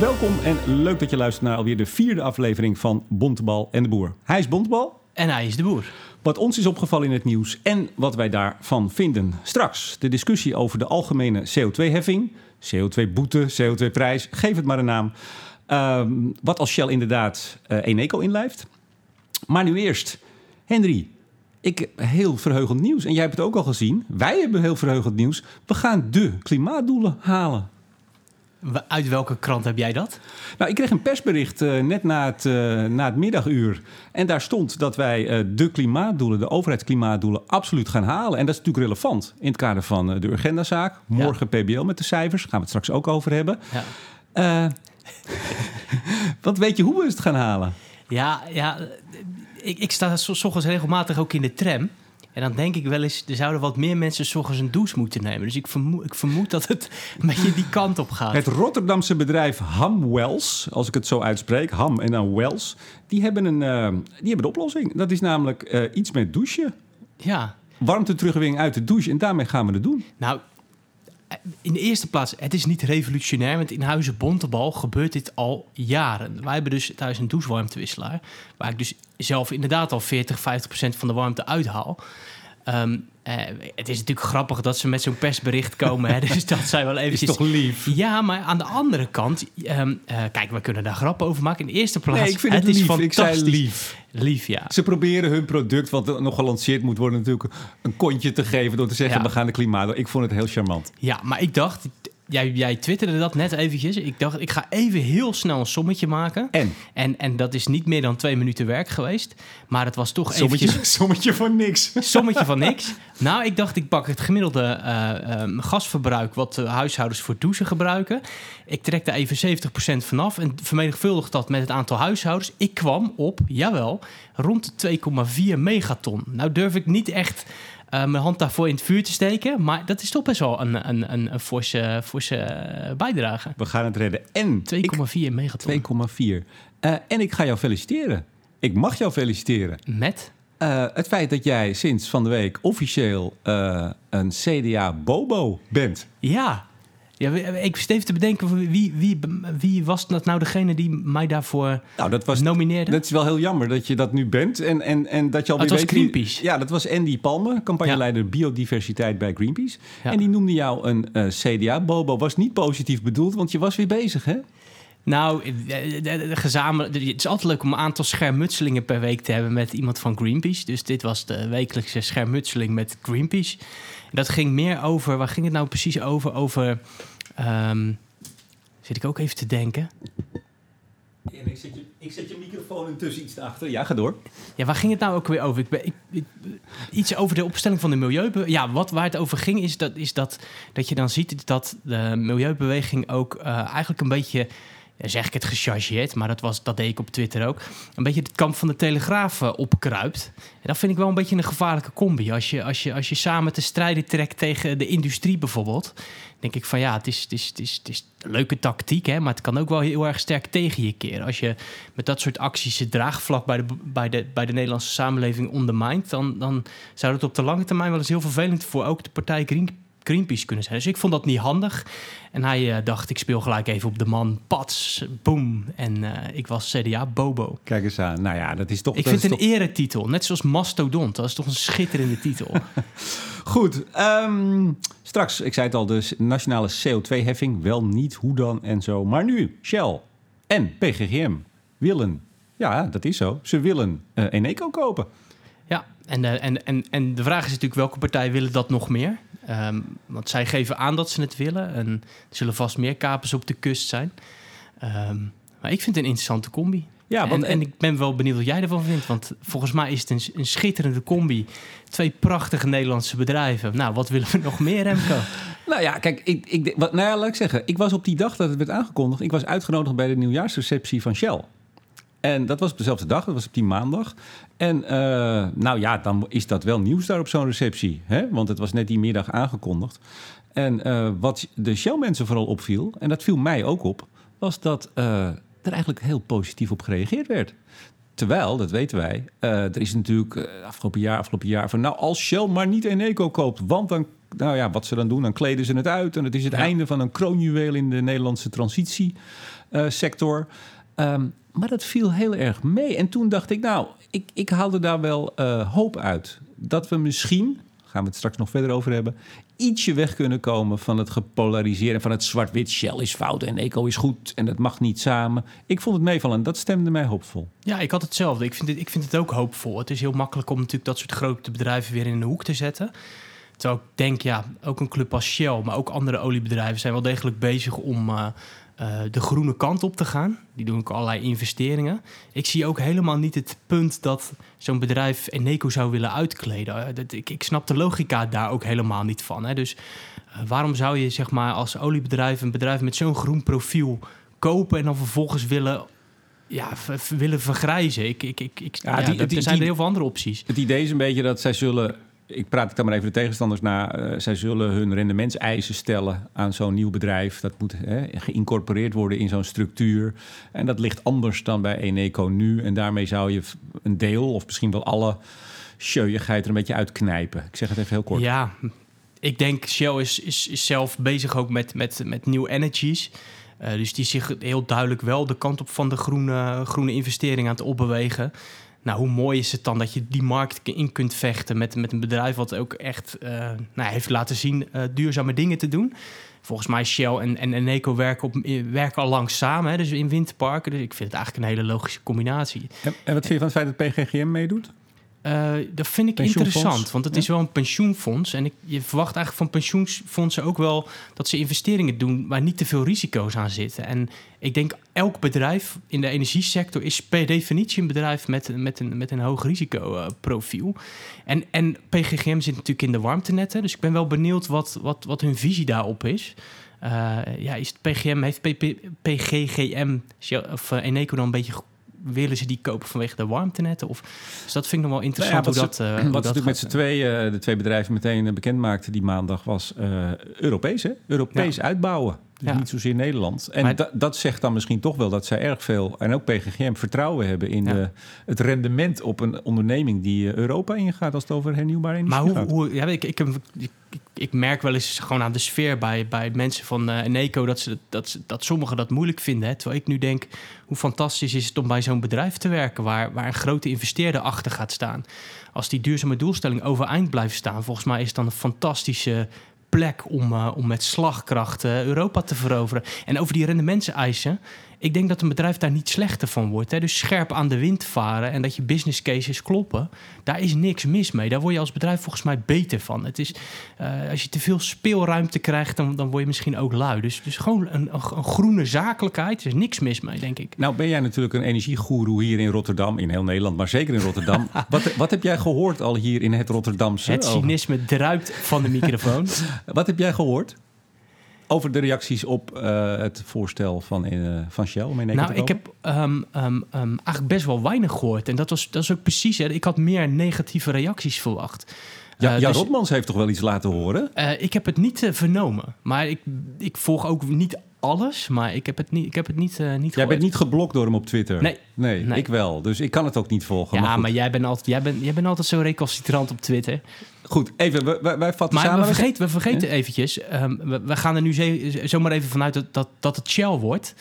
Welkom en leuk dat je luistert naar alweer de vierde aflevering van Bontebal en de Boer. Hij is Bontebal. En hij is de boer. Wat ons is opgevallen in het nieuws en wat wij daarvan vinden. Straks de discussie over de algemene CO2-heffing, CO2-boete, CO2-prijs, geef het maar een naam. Ehm, wat als Shell inderdaad uh, Eneco inlijft. Maar nu eerst, Henry, ik heb heel verheugend nieuws. En jij hebt het ook al gezien. Wij hebben heel verheugend nieuws. We gaan de klimaatdoelen halen. Uit welke krant heb jij dat? Nou, ik kreeg een persbericht uh, net na het, uh, na het middaguur. En daar stond dat wij uh, de klimaatdoelen, de overheidsklimaatdoelen, absoluut gaan halen. En dat is natuurlijk relevant in het kader van de Urgendazaak. Morgen ja. PBL met de cijfers. Daar gaan we het straks ook over hebben. Ja. wat weet je hoe we het gaan halen? Ja, ja ik, ik sta s ochtends regelmatig ook in de tram. En dan denk ik wel eens, er zouden wat meer mensen s ochtends een douche moeten nemen. Dus ik vermoed, ik vermoed dat het een beetje die kant op gaat. Het Rotterdamse bedrijf Ham Wells, als ik het zo uitspreek, Ham en dan Wells, die hebben een, uh, die hebben de oplossing. Dat is namelijk uh, iets met douchen. Ja. Warmte terugwinning uit de douche en daarmee gaan we het doen. Nou, in de eerste plaats, het is niet revolutionair, want in Huizen Bontebal gebeurt dit al jaren. Wij hebben dus thuis een douchewarmtewisselaar, waar ik dus zelf inderdaad al 40, 50 procent van de warmte uithaal. Um, uh, het is natuurlijk grappig dat ze met zo'n persbericht komen. Hè? Dus dat zijn wel eventjes... Is toch lief? Ja, maar aan de andere kant... Um, uh, kijk, we kunnen daar grappen over maken. In de eerste plaats... Nee, ik vind het, het lief. Is fantastisch. Ik zei lief. Lief, ja. Ze proberen hun product, wat nog gelanceerd moet worden... natuurlijk een kontje te geven door te zeggen... Ja. we gaan de klimaat... Ik vond het heel charmant. Ja, maar ik dacht... Jij, jij twitterde dat net eventjes. Ik dacht, ik ga even heel snel een sommetje maken. En? En, en dat is niet meer dan twee minuten werk geweest. Maar het was toch sommetje, eventjes... Sommetje van niks. Sommetje van niks. Nou, ik dacht, ik pak het gemiddelde uh, um, gasverbruik... wat huishoudens voor douchen gebruiken. Ik trek daar even 70% vanaf... en vermenigvuldig dat met het aantal huishoudens. Ik kwam op, jawel, rond de 2,4 megaton. Nou durf ik niet echt... Uh, mijn hand daarvoor in het vuur te steken. Maar dat is toch best wel een, een, een, een forse, forse bijdrage. We gaan het redden. En 2,4 megaton. 2,4. Uh, en ik ga jou feliciteren. Ik mag jou feliciteren. Met? Uh, het feit dat jij sinds van de week officieel een CDA-bobo bent. Ja. Ja, ik zit even te bedenken, wie, wie, wie was dat nou degene die mij daarvoor nou, dat was, nomineerde? Dat is wel heel jammer dat je dat nu bent. En, en, en dat je al oh, weet Greenpeace. Wie, ja, dat was Andy Palme, campagneleider ja. biodiversiteit bij Greenpeace. Ja. En die noemde jou een uh, CDA-bobo. Was niet positief bedoeld, want je was weer bezig, hè? Nou, gezamenlijk. Het is altijd leuk om een aantal schermutselingen per week te hebben met iemand van Greenpeace. Dus dit was de wekelijkse schermutseling met Greenpeace. Dat ging meer over. Waar ging het nou precies over? Over. Um, zit ik ook even te denken. Ja, ik, zet je, ik zet je microfoon intussen iets achter. Ja, ga door. Ja, waar ging het nou ook weer over? Ik ben, ik, ik, iets over de opstelling van de milieu. Ja, wat waar het over ging is dat, is dat, dat je dan ziet dat de milieubeweging ook uh, eigenlijk een beetje ja, zeg ik het gechargeerd, maar dat, was, dat deed ik op Twitter ook. Een beetje het kamp van de Telegraaf uh, opkruipt. En dat vind ik wel een beetje een gevaarlijke combi. Als je, als je, als je samen te strijden trekt tegen de industrie bijvoorbeeld, denk ik van ja, het is, het is, het is, het een leuke tactiek, hè, maar het kan ook wel heel erg sterk tegen je keren. Als je met dat soort acties het draagvlak bij de, bij de, bij de Nederlandse samenleving ondermijnt, dan, dan zou het op de lange termijn wel eens heel vervelend voor ook de partij Green Greenpeace kunnen zijn. Dus ik vond dat niet handig. En hij uh, dacht, ik speel gelijk even op de man. Pats, boom. En uh, ik was CDA Bobo. Kijk eens aan. Nou ja, dat is toch... Ik vind is een toch... eretitel. Net zoals Mastodont. Dat is toch een schitterende titel. Goed. Um, straks, ik zei het al, dus nationale CO2-heffing. Wel niet, hoe dan en zo. Maar nu, Shell en PGGM willen... Ja, dat is zo. Ze willen uh, Eneco kopen. Ja, en, uh, en, en, en de vraag is natuurlijk welke partij willen dat nog meer? Um, want zij geven aan dat ze het willen. En er zullen vast meer kapers op de kust zijn. Um, maar ik vind het een interessante combi. Ja, want, en, en, ik ben wel benieuwd wat jij ervan vindt. Want volgens mij is het een, een schitterende combi. Twee prachtige Nederlandse bedrijven. Nou, wat willen we nog meer, Remco? nou ja, kijk, ik, ik, wat, nou ja, laat ik zeggen. Ik was op die dag dat het werd aangekondigd... ik was uitgenodigd bij de nieuwjaarsreceptie van Shell. En dat was op dezelfde dag, dat was op die maandag. En uh, nou ja, dan is dat wel nieuws daar op zo'n receptie. Hè? Want het was net die middag aangekondigd. En uh, wat de Shell-mensen vooral opviel, en dat viel mij ook op... was dat uh, er eigenlijk heel positief op gereageerd werd. Terwijl, dat weten wij, er is natuurlijk afgelopen jaar, afgelopen jaar van... nou, als Shell maar niet Eneco koopt, want dan... Nou ja, wat ze dan doen, dan kleden ze het uit. En het is het einde van een kroonjuweel in de Nederlandse transitiesector. Uh, um, maar dat viel heel erg mee. En toen dacht ik, nou, ik, ik haalde daar wel uh, hoop uit. Dat we misschien, gaan we het straks nog verder over hebben... ietsje weg kunnen komen van het gepolariseerde... van het zwart-wit, Shell is fout en Eco is goed... en dat mag niet samen. Ik vond het meevallen en dat stemde mij hoopvol. Ja, ik had hetzelfde. Ik vind het, ik vind het ook hoopvol. Het is heel makkelijk om natuurlijk dat soort grote bedrijven weer in de hoek te zetten... Terwijl ik denk, ja, ook een club als Shell, maar ook andere oliebedrijven zijn wel degelijk bezig om uh, uh, de groene kant op te gaan. Die doen ook allerlei investeringen. Ik zie ook helemaal niet het punt dat zo'n bedrijf Eneco zou willen uitkleden. Dat, ik, ik snap de logica daar ook helemaal niet van. Hè. Dus uh, waarom zou je zeg maar als oliebedrijf een bedrijf met zo'n groen profiel kopen en dan vervolgens willen ja, willen vergrijzen. Ik, ik, ik, ik ja, die, ja, die, er zijn die, er heel veel andere opties. Het idee is een beetje dat zij zullen ik praat ik dan maar even de tegenstanders na. Uh, zij zullen hun rendementseisen stellen aan zo'n nieuw bedrijf. Dat moet hè, geïncorporeerd worden in zo'n structuur. En dat ligt anders dan bij Eneco nu. En daarmee zou je een deel, of misschien wel alle scheuigheid er een beetje uitknijpen. Ik zeg het even heel kort. Ja, ik denk Shell is, is, is zelf bezig ook met, met, met new energies. Uh, dus die zich heel duidelijk wel de kant op van de groene, groene investering aan het opbewegen. Nou, hoe mooi is het dan dat je die markt in kunt vechten met, met een bedrijf wat ook echt uh, nou, heeft laten zien uh, duurzame dingen te doen. Volgens mij Shell en, en werken, op, werken al lang samen, hè, dus in windparken. Dus ik vind het eigenlijk een hele logische combinatie. En wat vind je van het feit dat PGGM meedoet? Uh, dat vind ik interessant, want het ja. is wel een pensioenfonds. En ik, je verwacht eigenlijk van pensioenfondsen ook wel dat ze investeringen doen waar niet te veel risico's aan zitten. En ik denk elk bedrijf in de energiesector is per definitie een bedrijf met, met, een, met een hoog risicoprofiel. En, en PGGM zit natuurlijk in de warmtenetten, dus ik ben wel benieuwd wat, wat, wat hun visie daarop is. Uh, ja, is het PGM, heeft PGGM of uh, Eneco dan een beetje willen ze die kopen vanwege de warmtenetten? Of, dus dat vind ik nog wel interessant nou ja, hoe ze, dat uh, Wat natuurlijk met z'n tweeën, de twee bedrijven meteen bekend maakten die maandag was Europees, hè? Europees uitbouwen. Dus ja. niet zozeer Nederland. En maar, da, dat zegt dan misschien toch wel dat zij erg veel, en ook PGGM, vertrouwen hebben in ja. de, het rendement op een onderneming die Europa ingaat als het over hernieuwbare energie maar hoe, gaat. Hoe, ja, ik, ik, ik, ik, merk wel eens gewoon aan de sfeer bij, bij mensen van uh, Eneco dat, ze, dat, ze, dat sommigen dat moeilijk vinden. Hè? Terwijl ik nu denk, hoe fantastisch is het om bij zo'n bedrijf te werken waar, waar een grote investeerder achter gaat staan. Als die duurzame doelstelling overeind blijft staan, volgens mij is het dan een fantastische plek om, uh, om met slagkracht Europa te veroveren. En over die rendementseisen. Ik denk dat een bedrijf daar niet slechter van wordt. Hè? Dus scherp aan de wind varen en dat je business cases kloppen. Daar is niks mis mee. Daar word je als bedrijf volgens mij beter van. Het is, uh, als je te veel speelruimte krijgt, dan, dan word je misschien ook lui. Dus, dus gewoon een, een, groene zakelijkheid. Er is niks mis mee, denk ik. Nou ben jij natuurlijk een energiegoeroe hier in Rotterdam. In heel Nederland, maar zeker in Rotterdam. wat, wat heb jij gehoord al hier in het Rotterdamse? Het cynisme druipt van de microfoon. wat heb jij gehoord? Over de reacties op uh, het voorstel van, uh, van Shell om Nou, ik heb um, um, um, eigenlijk best wel weinig gehoord. En dat, was, dat is ook precies... Hè, ik had meer negatieve reacties verwacht. Ja, uh, ja dus, Rotmans heeft toch wel iets laten horen? ik heb het niet vernomen. Maar ik, ik volg ook niet alles, maar ik heb het niet, ik heb het niet, uh, niet Jij bent niet geblokt door hem op Twitter? Nee. nee. Nee, ik wel. Dus ik kan het ook niet volgen. Ja, maar, maar, jij, bent altijd, jij, bent, jij bent altijd zo recalcitrant op Twitter. Goed, even, wij, wij vatten maar samen. we vergeten, we vergeten eventjes, um, we, we, gaan er nu zomaar even vanuit dat, dat, dat het Shell wordt.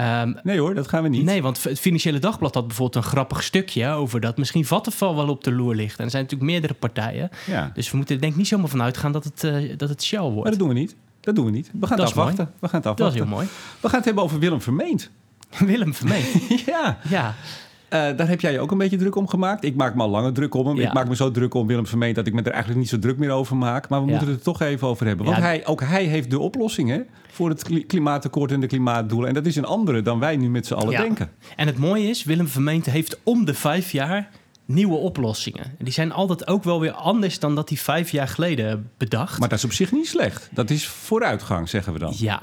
Um, nee hoor, dat gaan we niet. Nee, want het Financiële Dagblad had bijvoorbeeld een grappig stukje over dat misschien Vattenfall wel op de loer ligt. En er zijn natuurlijk meerdere partijen. Ja. Dus we moeten er denk ik niet zomaar vanuit gaan dat het, uh, dat het Shell wordt. Maar dat doen we niet. Dat doen we niet. We gaan dat het afwachten. We gaan het afwachten. Dat is heel mooi. We gaan het hebben over Willem Vermeend. Willem Vermeend? ja. ja. Uh, daar heb jij je ook een beetje druk om gemaakt. Ik maak me al langer druk om hem. Ja. Ik maak me zo druk om Willem Vermeend dat ik me er eigenlijk niet zo druk meer over maak. Maar we ja. moeten het er toch even over hebben. Want ja. hij, ook hij heeft de oplossing hè, voor het klimaatakkoord en de klimaatdoelen. En dat is een andere dan wij nu met z'n allen denken. En het mooie is, Willem Vermeend heeft om de vijf jaar nieuwe oplossingen. En die zijn altijd ook wel weer anders dan dat hij vijf jaar geleden bedacht. Maar dat is op zich niet slecht. Dat is vooruitgang, zeggen we dan. Ja,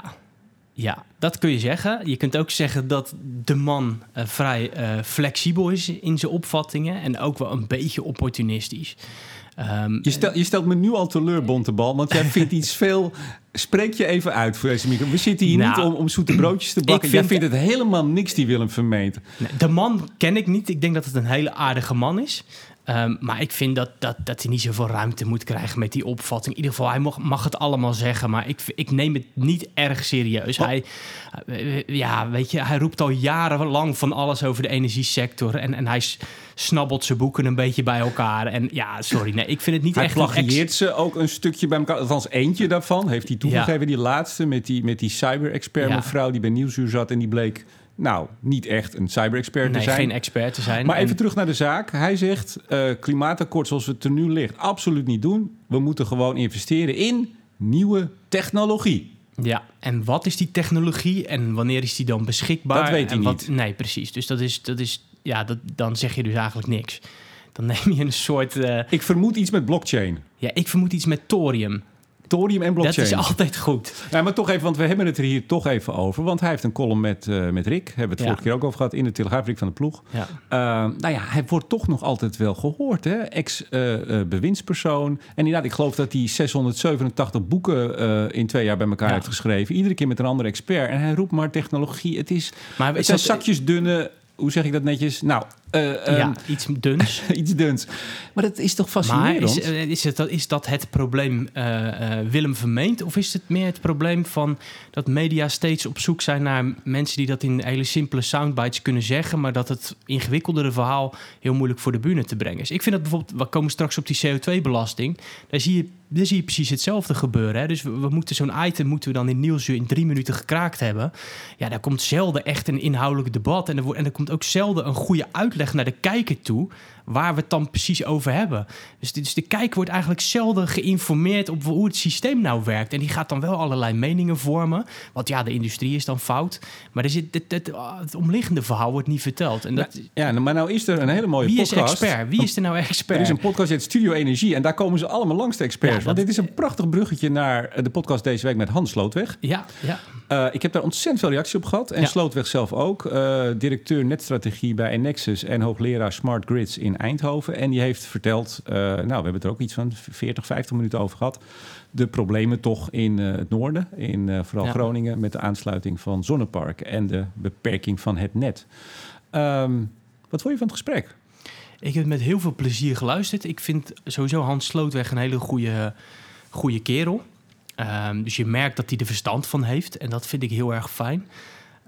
ja, dat kun je zeggen. Je kunt ook zeggen dat de man uh, vrij uh, flexibel is in zijn opvattingen en ook wel een beetje opportunistisch. Ehm, Je, stel, je stelt me nu al teleur, Bontebal, want jij vindt iets veel... Spreek je even uit voor deze micro. We zitten hier Nou, niet om, om zoete broodjes te bakken. ik Jij vind- vindt het helemaal niks, die Willem Vermeend. Nee, De man ken ik niet. Ik denk dat het een hele aardige man is. Ehm, maar ik vind dat, dat, dat hij niet zoveel ruimte moet krijgen met die opvatting. In ieder geval, hij mag, mag het allemaal zeggen. Maar ik, ik neem het niet erg serieus. Hij, ja, weet je, hij roept al jarenlang van alles over de energiesector. En, en hij snabbelt zijn boeken een beetje bij elkaar. En ja, sorry, nee, ik vind het niet Hij echt ex- plagieert ze ook een stukje bij elkaar. Althans, eentje daarvan heeft hij toegegeven. Die laatste met die, met die cyber-expert Ja. mevrouw die bij Nieuwsuur zat. En die bleek, nou, niet echt een cyber-expert te Nee, zijn. geen expert te zijn. Maar En- even terug naar de zaak. Hij zegt, eh, klimaatakkoord zoals het er nu ligt, absoluut niet doen. We moeten gewoon investeren in nieuwe technologie. Ja, en wat is die technologie en wanneer is die dan beschikbaar? Dat weet hij en wat, niet. Nee, precies. Dus dat is, dat is ja, dat, dan zeg je dus eigenlijk niks. Dan neem je een soort, eh, Ik vermoed iets met blockchain. ja, ik vermoed iets met thorium. Thorium en blockchain. Dat is altijd goed. Ja, maar toch even, want we hebben het er hier toch even over. Want hij heeft een column met, eh, met Rick. Hebben we het Ja. vorige keer ook over gehad in de Telegraaf, Rick van de Ploeg. Ja. Uh, nou ja, hij wordt toch nog altijd wel gehoord, hè? Ex-bewindspersoon. en inderdaad, ik geloof dat hij 687 boeken eh, in twee jaar bij elkaar Ja. heeft geschreven. Iedere keer met een andere expert. En hij roept maar technologie. Het, is, Maar het is zijn zakjes dunne... Hoe zeg ik dat netjes? Nou, eh, ehm, ja, iets duns. iets duns. Maar dat is toch Maar fascinerend? is, eh, is, het, is dat het probleem eh, Willem vermeent? Of is het meer het probleem van dat media steeds op zoek zijn naar mensen die dat in hele simpele soundbites kunnen zeggen, maar dat het ingewikkeldere verhaal heel moeilijk voor de bühne te brengen is? Ik vind dat bijvoorbeeld, we komen straks op die CO2-belasting, daar zie je, daar zie je precies hetzelfde gebeuren. Hè? Dus we, we moeten zo'n item moeten we dan in Nieuwsuur in drie minuten gekraakt hebben. Ja, daar komt zelden echt een inhoudelijk debat en er, en er komt ook zelden een goede uitleg naar de kijker toe waar we het dan precies over hebben. Dus de, dus de kijker wordt eigenlijk zelden geïnformeerd op hoe het systeem nou werkt. En die gaat dan wel allerlei meningen vormen. Want ja, de industrie is dan fout. Maar er zit, het, het, het omliggende verhaal wordt niet verteld. En dat, Ja, maar nou is er een hele mooie wie is podcast. expert? Wie is er nou expert? Er is een podcast, het Studio Energie. En daar komen ze allemaal langs, de experts. Ja, Want dit is een prachtig bruggetje naar eh, de podcast deze week met Hans Slootweg. Ja, ja. Eh, ik heb daar ontzettend veel reacties op gehad. En Ja. Slootweg zelf ook. Eh, directeur netstrategie bij Enexus en hoogleraar Smart Grids in Eindhoven. En die heeft verteld, eh, nou, we hebben het er ook iets van 40, 50 minuten over gehad. De problemen toch in eh, het noorden, in eh, vooral Ja. Groningen, met de aansluiting van zonneparken en de beperking van het net. Ehm, wat vond je van het gesprek? Ik heb met heel veel plezier geluisterd. Ik vind sowieso Hans Slootweg een hele goede, goede kerel. Ehm, dus je merkt dat hij er verstand van heeft. En dat vind ik heel erg fijn.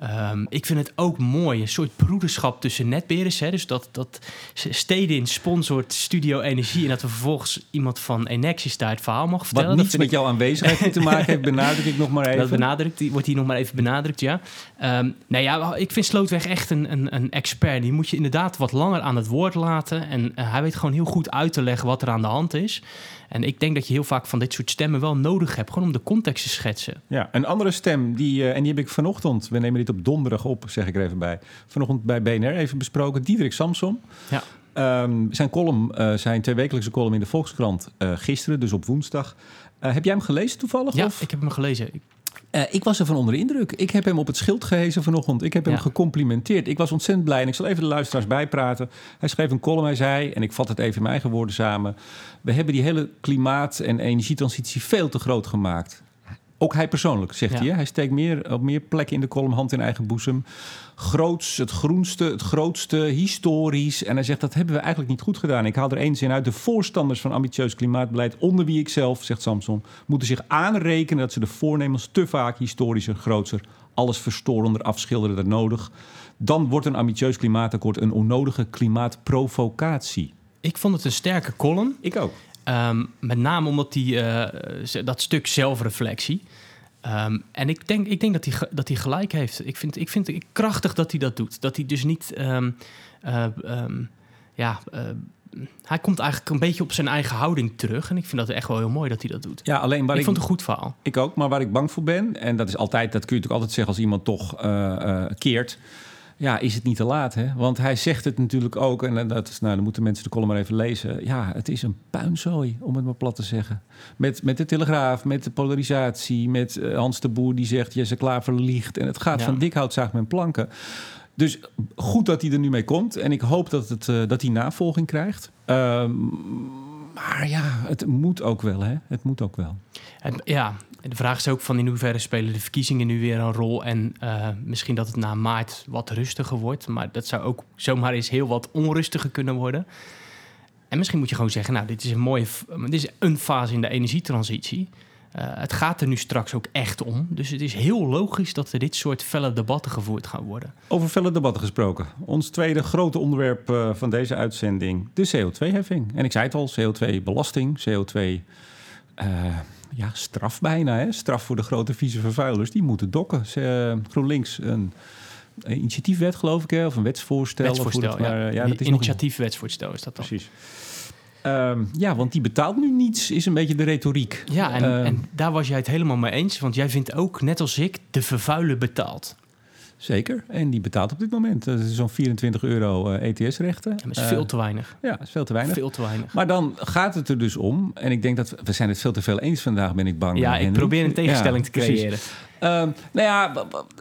Ehm, ik vind het ook mooi, een soort broederschap tussen netbeheerders. Hè? Dus dat, dat Stedin sponsort Studio Energie... en dat we vervolgens iemand van Enexis daar het verhaal mag vertellen. Wat niets met jouw aanwezigheid te maken heeft, benadruk ik nog maar even. dat benadrukt, wordt hier nog maar even benadrukt, ja. Ehm nou ja, ik vind Slootweg echt een, een, een expert. Die moet je inderdaad wat langer aan het woord laten. En eh, hij weet gewoon heel goed uit te leggen wat er aan de hand is. En ik denk dat je heel vaak van dit soort stemmen wel nodig hebt. Gewoon om de context te schetsen. Ja, een andere stem, die, eh, en die heb ik vanochtend, we nemen dit op donderdag op, zeg ik er even bij, vanochtend bij BNR even besproken, Diederik Samsom. Ja. Ehm, zijn column, eh, zijn tweewekelijkse column in de Volkskrant, eh, gisteren, dus op woensdag. Heb jij hem gelezen toevallig? Ja, of? ik heb hem gelezen. Ik- Eh, ik was ervan onder de indruk. Ik heb hem op het schild gehezen vanochtend. Ik heb hem Ja. gecomplimenteerd. Ik was ontzettend blij. En ik zal even de luisteraars bijpraten. Hij schreef een column. Hij zei, en ik vat het even in mijn eigen woorden samen. We hebben die hele klimaat- en energietransitie veel te groot gemaakt. Ook hij persoonlijk, zegt Ja. hij. Hè? Hij steekt meer, op meer plekken in de column hand in eigen boezem. Groots, het groenste, het grootste, historisch. En hij zegt, dat hebben we eigenlijk niet goed gedaan. Ik haal er één zin uit. De voorstanders van ambitieus klimaatbeleid, onder wie ik zelf, zegt Samson... moeten zich aanrekenen dat ze de voornemens te vaak historischer, grootser... alles verstorender afschilderen dan nodig. Dan wordt een ambitieus klimaatakkoord een onnodige klimaatprovocatie. Ik vond het een sterke column. Ik ook. Ehm, met name omdat die, eh, dat stuk zelfreflectie. Ehm, en ik denk, ik denk dat, hij, dat hij gelijk heeft. Ik vind, ik vind het krachtig dat hij dat doet. Dat hij dus niet. ehm, eh, ja, eh, hij komt eigenlijk een beetje op zijn eigen houding terug. En ik vind dat echt wel heel mooi dat hij dat doet. Ja, alleen waar ik ik, vond het een goed verhaal. Ik ook, maar waar ik bang voor ben, en dat is altijd, dat kun je natuurlijk altijd zeggen als iemand toch keert. Ja, is het niet te laat, hè? Want hij zegt het natuurlijk ook, en dat is, nou, dan moeten mensen de column maar even lezen. Ja, het is een puinzooi, om het maar plat te zeggen. Met, met de Telegraaf, met de polarisatie, met eh, Hans de Boer die zegt, Jesse Klaver liegt. En het gaat Ja. van dik hout zaagt men planken. Dus goed dat hij er nu mee komt. En ik hoop dat, het, eh, dat hij navolging krijgt. Ehm, Maar ja, het moet ook wel, hè? Het moet ook wel. Ja, de vraag is ook van in hoeverre spelen de verkiezingen nu weer een rol. En uh, misschien dat het na maart wat rustiger wordt. Maar dat zou ook zomaar eens heel wat onrustiger kunnen worden. En misschien moet je gewoon zeggen, nou, dit is een mooie, dit is een fase in de energietransitie. Uh, het gaat er nu straks ook echt om. Dus het is heel logisch dat er dit soort felle debatten gevoerd gaan worden. Over felle debatten gesproken. Ons tweede grote onderwerp uh, van deze uitzending, de CO2-heffing. En ik zei het al, CO2-belasting, CO2... Uh, ja, straf bijna, hè? straf voor de grote vieze vervuilers. Die moeten dokken. GroenLinks, een initiatiefwet geloof ik, hè? of een wetsvoorstel. Wetsvoorstel, het, ja. maar, ja dat is Initiatiefwetsvoorstel is dat dan. Precies. Um, ja, want die betaalt nu niets, is een beetje de retoriek. Ja, en, um, en, daar was jij het helemaal mee eens. Want jij vindt ook, net als ik, de vervuiler betaalt. Zeker, en die betaalt op dit moment uh, zo'n 24 euro ETS-rechten. Ja, dat is veel uh, te weinig. Ja, dat is veel te weinig. Veel te weinig. Maar dan gaat het er dus om, en ik denk dat we, we zijn het veel te veel eens vandaag, ben ik bang. Ja, ik probeer een tegenstelling ja, te creëren. Precies. Uh, nou ja,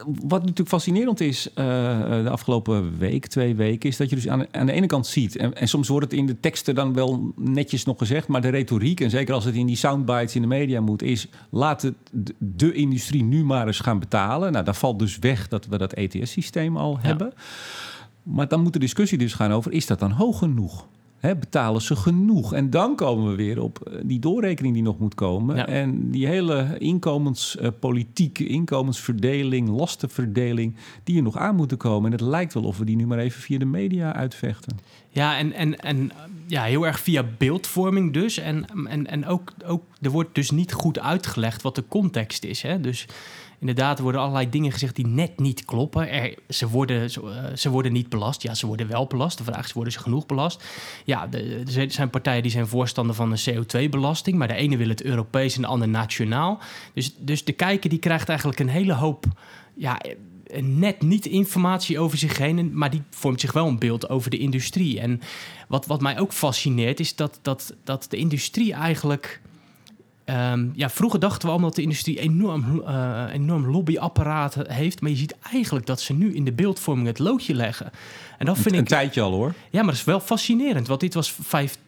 wat natuurlijk fascinerend is uh, de afgelopen week, twee weken, is dat je dus aan, aan de ene kant ziet, en, en, soms wordt het in de teksten dan wel netjes nog gezegd, maar de retoriek, en zeker als het in die soundbites in de media moet, is laat het de industrie nu maar eens gaan betalen. Nou, daar valt dus weg dat we dat ETS-systeem al ja. hebben. Maar dan moet de discussie dus gaan over, is dat dan hoog genoeg? He, betalen ze genoeg? En dan komen we weer op die doorrekening die nog moet komen. Ja. En die hele inkomenspolitiek, uh, inkomensverdeling, lastenverdeling, die er nog aan moeten komen. En het lijkt wel of we die nu maar even via de media uitvechten. Ja, en, en, en ja, heel erg via beeldvorming dus. En, en, en ook, ook, er wordt dus niet goed uitgelegd wat de context is. Hè? Dus inderdaad, er worden allerlei dingen gezegd die net niet kloppen. Er, ze, worden, ze, uh, ze, worden niet belast. Ja, ze worden wel belast. De vraag is, worden ze genoeg belast? Ja, er zijn partijen die zijn voorstander van een CO2-belasting... maar de ene wil het Europees en de ander nationaal. Dus, dus de kijker die krijgt eigenlijk een hele hoop... Ja, net niet informatie over zich heen, maar die vormt zich wel een beeld over de industrie. En wat, wat mij ook fascineert, is dat, dat, dat de industrie eigenlijk Um, ja, vroeger dachten we allemaal dat de industrie enorm, uh, enorm lobbyapparaat heeft. Maar je ziet eigenlijk dat ze nu in de beeldvorming het loodje leggen. En dat vind een, ik. Een tijdje al hoor. Ja, maar dat is wel fascinerend. Want dit was vijf,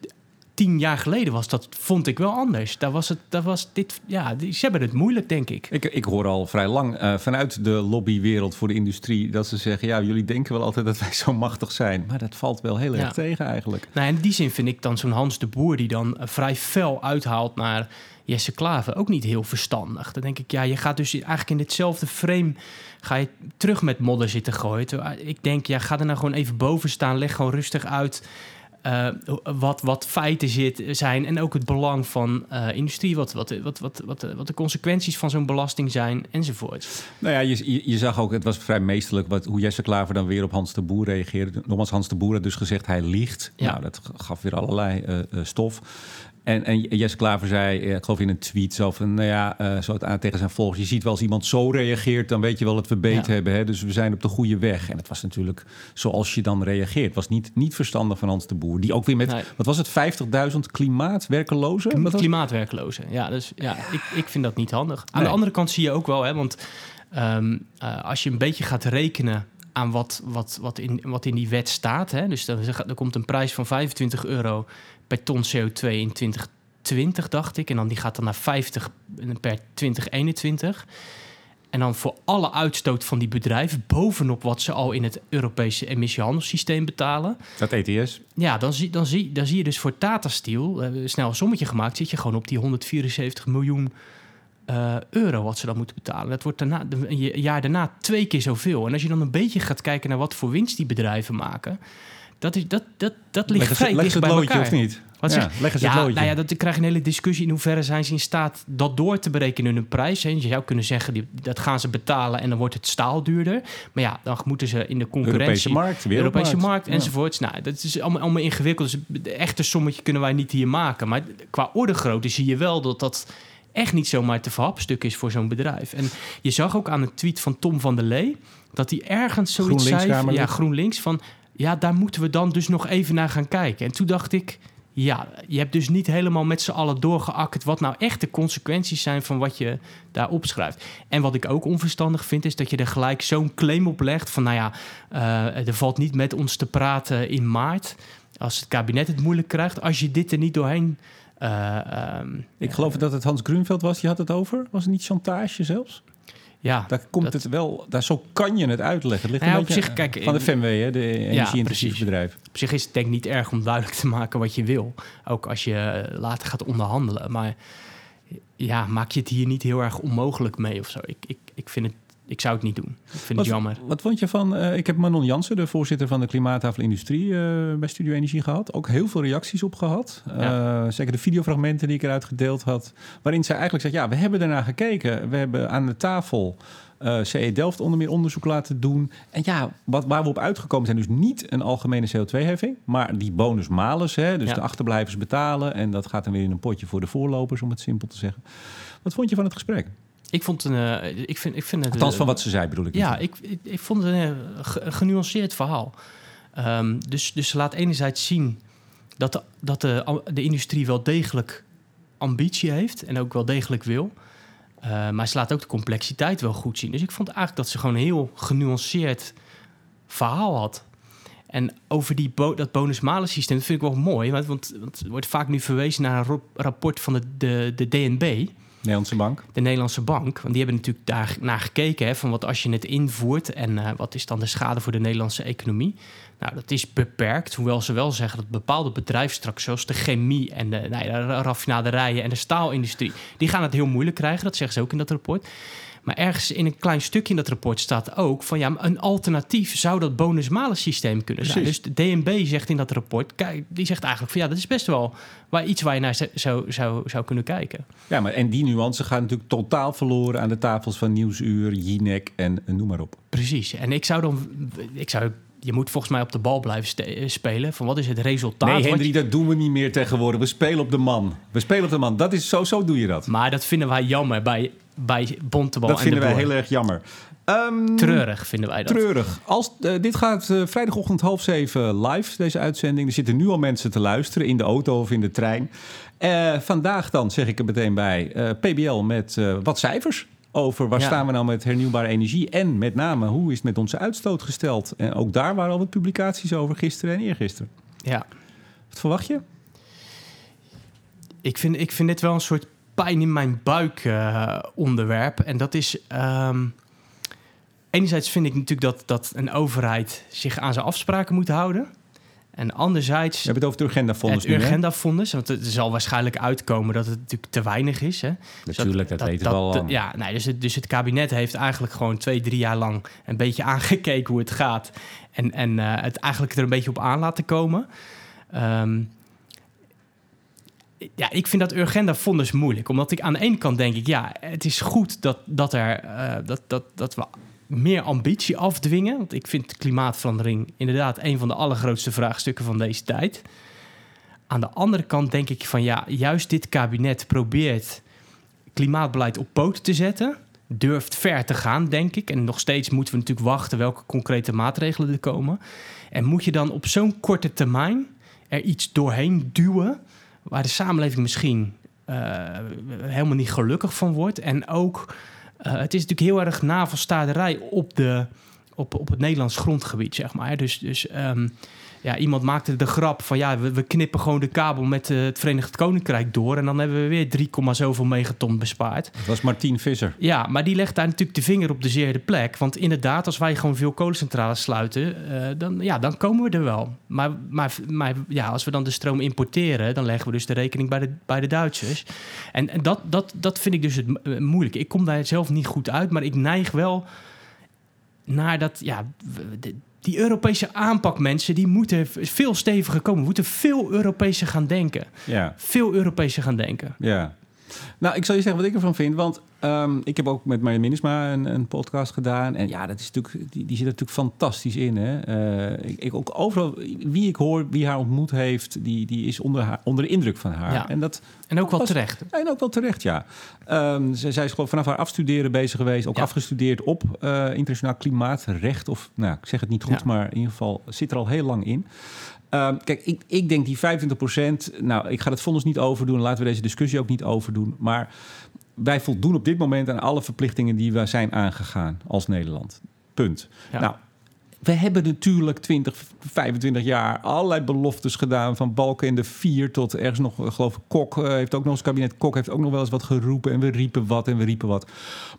tien jaar geleden was dat, vond ik wel anders. Daar was het, daar was dit, ja, ze hebben het moeilijk, denk ik. Ik, ik hoor al vrij lang uh, vanuit de lobbywereld voor de industrie dat ze zeggen: ja, jullie denken wel altijd dat wij zo machtig zijn, maar dat valt wel heel ja. erg tegen eigenlijk. Nou, in die zin vind ik dan zo'n Hans de Boer die dan uh, vrij fel uithaalt naar Jesse Klaver ook niet heel verstandig. Dan denk ik, ja, je gaat dus eigenlijk in ditzelfde frame ga je terug met modder zitten gooien. Ik denk, ja, ga er nou gewoon even boven staan, leg gewoon rustig uit. Uh, wat, wat feiten zit, zijn en ook het belang van uh, industrie, wat, wat, wat, wat, wat, wat de consequenties van zo'n belasting zijn enzovoort. Nou ja, je, je, je, zag ook, het was vrij meesterlijk wat, hoe Jesse Klaver dan weer op Hans de Boer reageerde. Nogmaals, Hans de Boer had dus gezegd hij liegt. Ja. Nou, dat gaf weer allerlei uh, stof. En, en Jesse Klaver zei, ik geloof in een tweet, zo van, nou ja, uh, zo aan tegen zijn volgers, je ziet wel als iemand zo reageert, dan weet je wel dat we beet ja. hebben. Hè? Dus we zijn op de goede weg. En het was natuurlijk zoals je dan reageert. Het was niet, niet verstandig van Hans de Boer. Die ook weer met, nee. wat was het, 50.000 klimaatwerkelozen? Met klimaatwerkelozen, ja. Dus ja, ik, ik vind dat niet handig. Aan nee. de andere kant zie je ook wel, hè, want um, uh, als je een beetje gaat rekenen aan wat, wat, wat, in, wat in die wet staat. Hè? Dus er, er komt een prijs van 25 euro per ton CO2 in 2020, dacht ik. En dan die gaat dan naar 50 per 2021. En dan voor alle uitstoot van die bedrijven, bovenop wat ze al in het Europese emissiehandelssysteem betalen. Dat ETS? Ja, dan zie, dan zie, dan zie je dus voor Tata Steel, uh, snel een sommetje gemaakt, zit je gewoon op die 174 miljoen uh, euro wat ze dan moeten betalen. Dat wordt daarna, een jaar daarna twee keer zoveel. En als je dan een beetje gaat kijken naar wat voor winst die bedrijven maken, dat, is, dat, dat, dat ligt vrij dicht het bij loodje, elkaar. of niet? Wat ja, zeg, leggen ze ja, het loodje. nou ja, dat, dan krijg je een hele discussie in hoeverre zijn ze in staat dat door te berekenen in hun prijs. Hè. Je zou kunnen zeggen, die, dat gaan ze betalen en dan wordt het staal duurder. Maar ja, dan moeten ze in de concurrentie... Europese markt, Europese markt enzovoorts. Ja. Nou, dat is allemaal, allemaal ingewikkeld. Dus de echte sommetje kunnen wij niet hier maken. Maar qua ordegrootte zie je wel dat dat echt niet zomaar te verhapstuk is voor zo'n bedrijf. En je zag ook aan een tweet van Tom van der Lee... dat hij ergens zoiets zei... Ja, GroenLinks, van... ja, daar moeten we dan dus nog even naar gaan kijken. En toen dacht ik... ja, je hebt dus niet helemaal met z'n allen doorgeakkerd... wat nou echt de consequenties zijn van wat je daar opschrijft. En wat ik ook onverstandig vind... is dat je er gelijk zo'n claim op legt van... nou ja, uh, er valt niet met ons te praten in maart... als het kabinet het moeilijk krijgt... als je dit er niet doorheen Eh, ehm, Ik geloof dat het Hans Grunveld was, die had het over. Was het niet chantage zelfs? ja, Daar komt dat- het wel, daar, zo kan je het uitleggen. Het ligt ja, een op beetje zich, kijk, van de in- FMW, hè, de energie-intensieve precies. bedrijf. Op zich is het denk ik niet erg om duidelijk te maken wat je wil. Ook als je eh, later gaat onderhandelen. Maar ja, maak je het hier niet heel erg onmogelijk mee of zo. Ik, ik, ik, vind het, ik zou het niet doen. Ik vind Wat, het jammer. wat vond je van, eh, ik heb Manon Jansen, de voorzitter van de Klimaattafel Industrie eh, bij Studio Energie gehad. Ook heel veel reacties op gehad. Eh, zeker de videofragmenten die ik eruit gedeeld had. Waarin zij eigenlijk zegt, ja, we hebben ernaar gekeken. We hebben aan de tafel CE Delft onder meer onderzoek laten doen. En ja, wat, waar we op uitgekomen zijn, dus niet een algemene CO2-heffing, maar die bonus-malus, hè, dus Ja. de achterblijvers betalen. En dat gaat dan weer in een potje voor de voorlopers, om het simpel te zeggen. Wat vond je van het gesprek? Ik vond het een. eh, ik vind, ik vind het. Althans, eh, van wat ze zei bedoel ik. Ja, ik, ik, ik vond het een eh, genuanceerd verhaal. Ehm, dus, dus ze laat enerzijds zien dat, de, dat de, de industrie wel degelijk ambitie heeft en ook wel degelijk wil. Eh, maar ze laat ook de complexiteit wel goed zien. Dus ik vond eigenlijk dat ze gewoon een heel genuanceerd verhaal had. En over die bo dat bonus-malus systeem, dat vind ik wel mooi. Want, want, want er wordt vaak nu verwezen naar een rapport van de, de, de DNB Nederlandse bank. de Nederlandse bank. Want die hebben natuurlijk daar naar gekeken. Hè, van wat als je het invoert en eh, wat is dan de schade voor de Nederlandse economie. Nou, dat is beperkt. Hoewel ze wel zeggen dat bepaalde bedrijven straks, zoals de chemie en de, nou de raffinaderijen en de staalindustrie, die gaan het heel moeilijk krijgen. Dat zeggen ze ook in dat rapport. Maar ergens in een klein stukje in dat rapport staat ook van ja, een alternatief zou dat bonus-malus systeem kunnen zijn. Precies. Dus de DNB zegt in dat rapport, kijk, die zegt eigenlijk van ja, dat is best wel waar, iets waar je naar zou, zou, zou kunnen kijken. Ja, maar en die nuance gaat natuurlijk totaal verloren aan de tafels van Nieuwsuur, Jinek en eh, noem maar op. Precies. En ik zou dan, ik zou, je moet volgens mij op de bal blijven eh, spelen. Van wat is het resultaat? nee, Hendry, dat doen we niet meer tegenwoordig. We spelen op de man. We spelen op de man. Dat is zo, zo doe je dat. Maar dat vinden wij jammer bij, bij Bontebal dat en vinden de wij heel erg jammer. Ehm, Treurig vinden wij dat. Treurig. Als, eh, dit gaat eh, vrijdagochtend half zeven live, deze uitzending. Er zitten nu al mensen te luisteren in de auto of in de trein. Eh, vandaag dan, zeg ik er meteen bij, PBL met wat cijfers over waar Ja. staan we nou met hernieuwbare energie. En met name, hoe is het met onze uitstoot gesteld? En ook daar waren al wat publicaties over gisteren en eergisteren. Ja. Wat verwacht je? Ik vind, ik vind dit wel een soort pijn in mijn buik onderwerp. En dat is... ehm, enerzijds vind ik natuurlijk dat, dat een overheid zich aan zijn afspraken moet houden. En anderzijds... We hebben het over het Urgenda-fonds het? Urgenda-fonds, want het zal waarschijnlijk uitkomen dat het natuurlijk te weinig is. Hè? Dus Natuurlijk, dat, weten we al. Ja, nee, dus, het, dus het kabinet heeft eigenlijk gewoon twee, drie jaar lang een beetje aangekeken hoe het gaat. En, en eh, het eigenlijk er een beetje op aan laten komen. Ehm, ja, ik vind dat Urgenda-fonds moeilijk. Omdat ik aan de ene kant denk ik, ja, het is goed dat, dat, er, eh, dat, dat, dat we meer ambitie afdwingen. Want ik vind klimaatverandering inderdaad een van de allergrootste vraagstukken van deze tijd. Aan de andere kant denk ik van ja, juist dit kabinet probeert klimaatbeleid op poten te zetten. Durft ver te gaan, denk ik. En nog steeds moeten we natuurlijk wachten welke concrete maatregelen er komen. En moet je dan op zo'n korte termijn er iets doorheen duwen waar de samenleving misschien eh, helemaal niet gelukkig van wordt. En ook, eh, het is natuurlijk heel erg navelstaarderij op, de, op, op het Nederlands grondgebied, zeg maar. Dus, dus ehm, ja, iemand maakte de grap van ja, we, we knippen gewoon de kabel met eh, het Verenigd Koninkrijk door. En dan hebben we weer 3, zoveel megaton bespaard. Dat was Martien Visser. Ja, maar die legt daar natuurlijk de vinger op de zeerde plek. Want inderdaad, als wij gewoon veel kolencentrales sluiten, eh, dan, ja, dan komen we er wel. Maar, maar, maar ja, als we dan de stroom importeren, dan leggen we dus de rekening bij de, bij de Duitsers. En, en dat, dat, dat vind ik dus het eh, moeilijke. Ik kom daar zelf niet goed uit, maar ik neig wel naar dat, ja, die Europese aanpak, mensen, die moeten veel steviger komen. We moeten veel Europese gaan denken. Ja. Veel Europese gaan denken. Ja. Nou, ik zal je zeggen wat ik ervan vind. Want ehm, ik heb ook met Marja Minnesma een, een podcast gedaan. En ja, dat is natuurlijk, die, die zit er natuurlijk fantastisch in. Hè? Eh, ik, ik ook overal, wie ik hoor, wie haar ontmoet heeft, die, die is onder, haar, onder de indruk van haar. Ja. En dat En ook wel Was- terecht. en ook wel terecht, ja. Ze, zij is gewoon vanaf haar afstuderen bezig geweest. Ook Ja. afgestudeerd op eh, internationaal klimaatrecht. Of, nou, ik zeg het niet goed, Ja. maar in ieder geval zit er al heel lang in. Ehm, kijk, ik, ik denk die 25% Nou, ik ga het vonnis niet overdoen. Laten we deze discussie ook niet overdoen. Maar wij voldoen op dit moment aan alle verplichtingen die we zijn aangegaan als Nederland. Punt. Ja. Nou, we hebben natuurlijk 20, 25 jaar allerlei beloftes gedaan. Van Balken in de vier tot ergens nog, eh, geloof ik, Kok eh, heeft ook nog eens kabinet. Kok heeft ook nog wel eens wat geroepen. En we riepen wat en we riepen wat.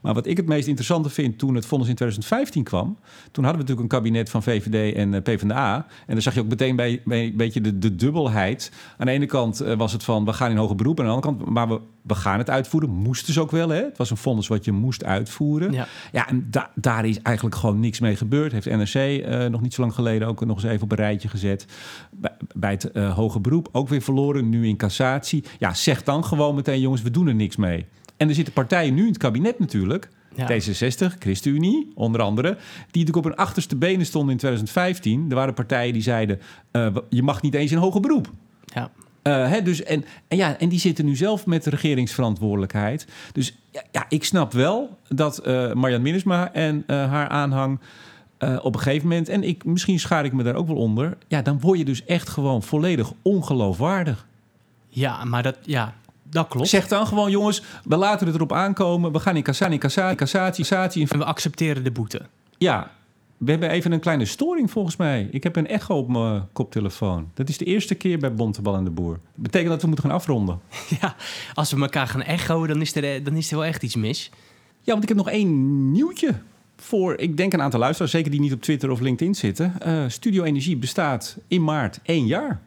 Maar wat ik het meest interessante vind toen het vonnis in 2015 kwam. Toen hadden we natuurlijk een kabinet van VVD en eh, PvdA. En dan zag je ook meteen bij, bij een beetje de, de dubbelheid. Aan de ene kant was het van we gaan in hoger beroep. En aan de andere kant, maar we, we gaan het uitvoeren. Moesten ze ook wel. Hè? Het was een vonnis wat je moest uitvoeren. Ja. Ja, en da- daar is eigenlijk gewoon niks mee gebeurd. Heeft NRC eh, nog niet zo lang geleden ook nog eens even op een rijtje gezet. Bij, bij het eh hoger beroep ook weer verloren, nu in cassatie. Ja, zeg dan gewoon meteen, jongens, we doen er niks mee. En er zitten partijen nu in het kabinet natuurlijk. Ja. D66, ChristenUnie, onder andere. Die natuurlijk op hun achterste benen stonden in 2015. Er waren partijen die zeiden, eh, je mag niet eens in hoger beroep. Ja. Eh, hè, dus, en, en, ja, en die zitten nu zelf met de regeringsverantwoordelijkheid. Dus ja, ja ik snap wel dat eh Marjan Minnesma en eh, haar aanhang op een gegeven moment... en ik, misschien schaar ik me daar ook wel onder... ja, dan word je dus echt gewoon volledig ongeloofwaardig. ja, maar dat, ja, dat klopt. Zeg dan gewoon, jongens, we laten het erop aankomen. We gaan in cassatie, cassatie, cassatie, cassatie. En we accepteren de boete. Ja, we hebben even een kleine storing volgens mij. Ik heb een echo op mijn koptelefoon. Dat is de eerste keer bij Bontebal en de Boer. Dat betekent dat we moeten gaan afronden. Ja, als we elkaar gaan echoen, dan is, er, eh, dan is er wel echt iets mis. Ja, want ik heb nog één nieuwtje voor, ik denk een aantal luisteraars, zeker die niet op Twitter of LinkedIn zitten. Eh, Studio Energie bestaat in maart één jaar.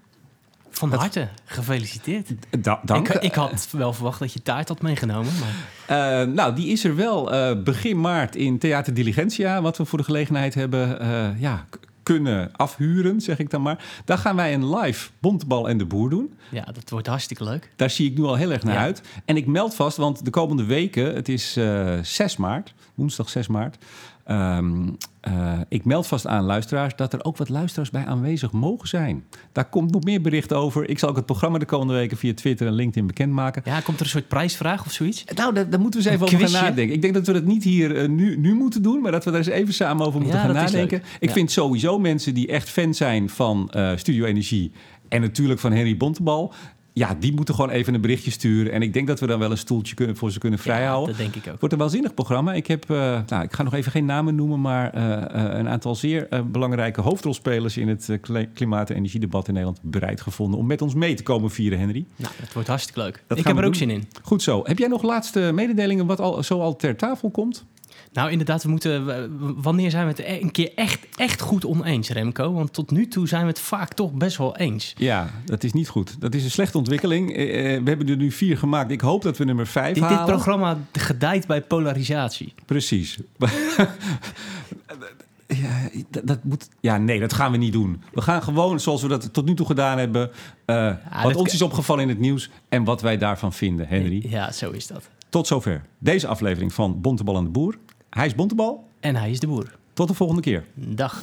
Van Dat- harte, gefeliciteerd. Da dank. Ik, ik had wel verwacht dat je taart had meegenomen. Maar Eh, nou, die is er wel eh, begin maart in Theater Diligentia, wat we voor de gelegenheid hebben eh, ja, kunnen afhuren, zeg ik dan maar. Daar gaan wij een live Bontebal en de Boer doen. ja, dat wordt hartstikke leuk. Daar zie ik nu al heel erg naar Ja. uit. En ik meld vast, want de komende weken, het is eh 6 maart, woensdag 6 maart. Ehm, eh, ik meld vast aan luisteraars dat er ook wat luisteraars bij aanwezig mogen zijn. Daar komt nog meer bericht over. Ik zal ook het programma de komende weken via Twitter en LinkedIn bekendmaken. Ja, komt er een soort prijsvraag of zoiets? Nou, daar, daar moeten we eens even Een over gaan nadenken. Ik denk dat we dat niet hier eh, nu, nu moeten doen, maar dat we daar eens even samen over moeten Ja, gaan nadenken. Ik Ja. vind sowieso mensen die echt fan zijn van eh, Studio Energie en natuurlijk van Henry Bontebal. Ja, die moeten gewoon even een berichtje sturen. En ik denk dat we dan wel een stoeltje kunnen, voor ze kunnen Ja, vrijhouden. dat denk ik ook. Wordt een waanzinnig programma. Ik heb, eh, nou, ik ga nog even geen namen noemen, maar eh, eh, een aantal zeer belangrijke hoofdrolspelers in het kli- klimaat- en energiedebat in Nederland bereid gevonden om met ons mee te komen vieren, Henry. Nou, dat wordt hartstikke leuk. Dat ik heb er ook doen. zin in. Goed zo. Heb jij nog laatste mededelingen wat al, zo al ter tafel komt? Nou, inderdaad, we moeten. Wanneer zijn we het een keer echt, echt goed oneens, Remco? Want tot nu toe zijn we het vaak toch best wel eens. Ja, dat is niet goed. Dat is een slechte ontwikkeling. Eh, eh, we hebben er nu vier gemaakt. Ik hoop dat we nummer vijf Dit, halen. dit programma gedijt bij polarisatie. Precies. ja, dat, dat moet, ja, nee, dat gaan we niet doen. We gaan gewoon, zoals we dat tot nu toe gedaan hebben... eh, wat ons is opgevallen in het nieuws en wat wij daarvan vinden, Henry. Ja, zo is dat. Tot zover deze aflevering van Bontebal en de Boer. Hij is Bontebal. En hij is de boer. Tot de volgende keer. Dag.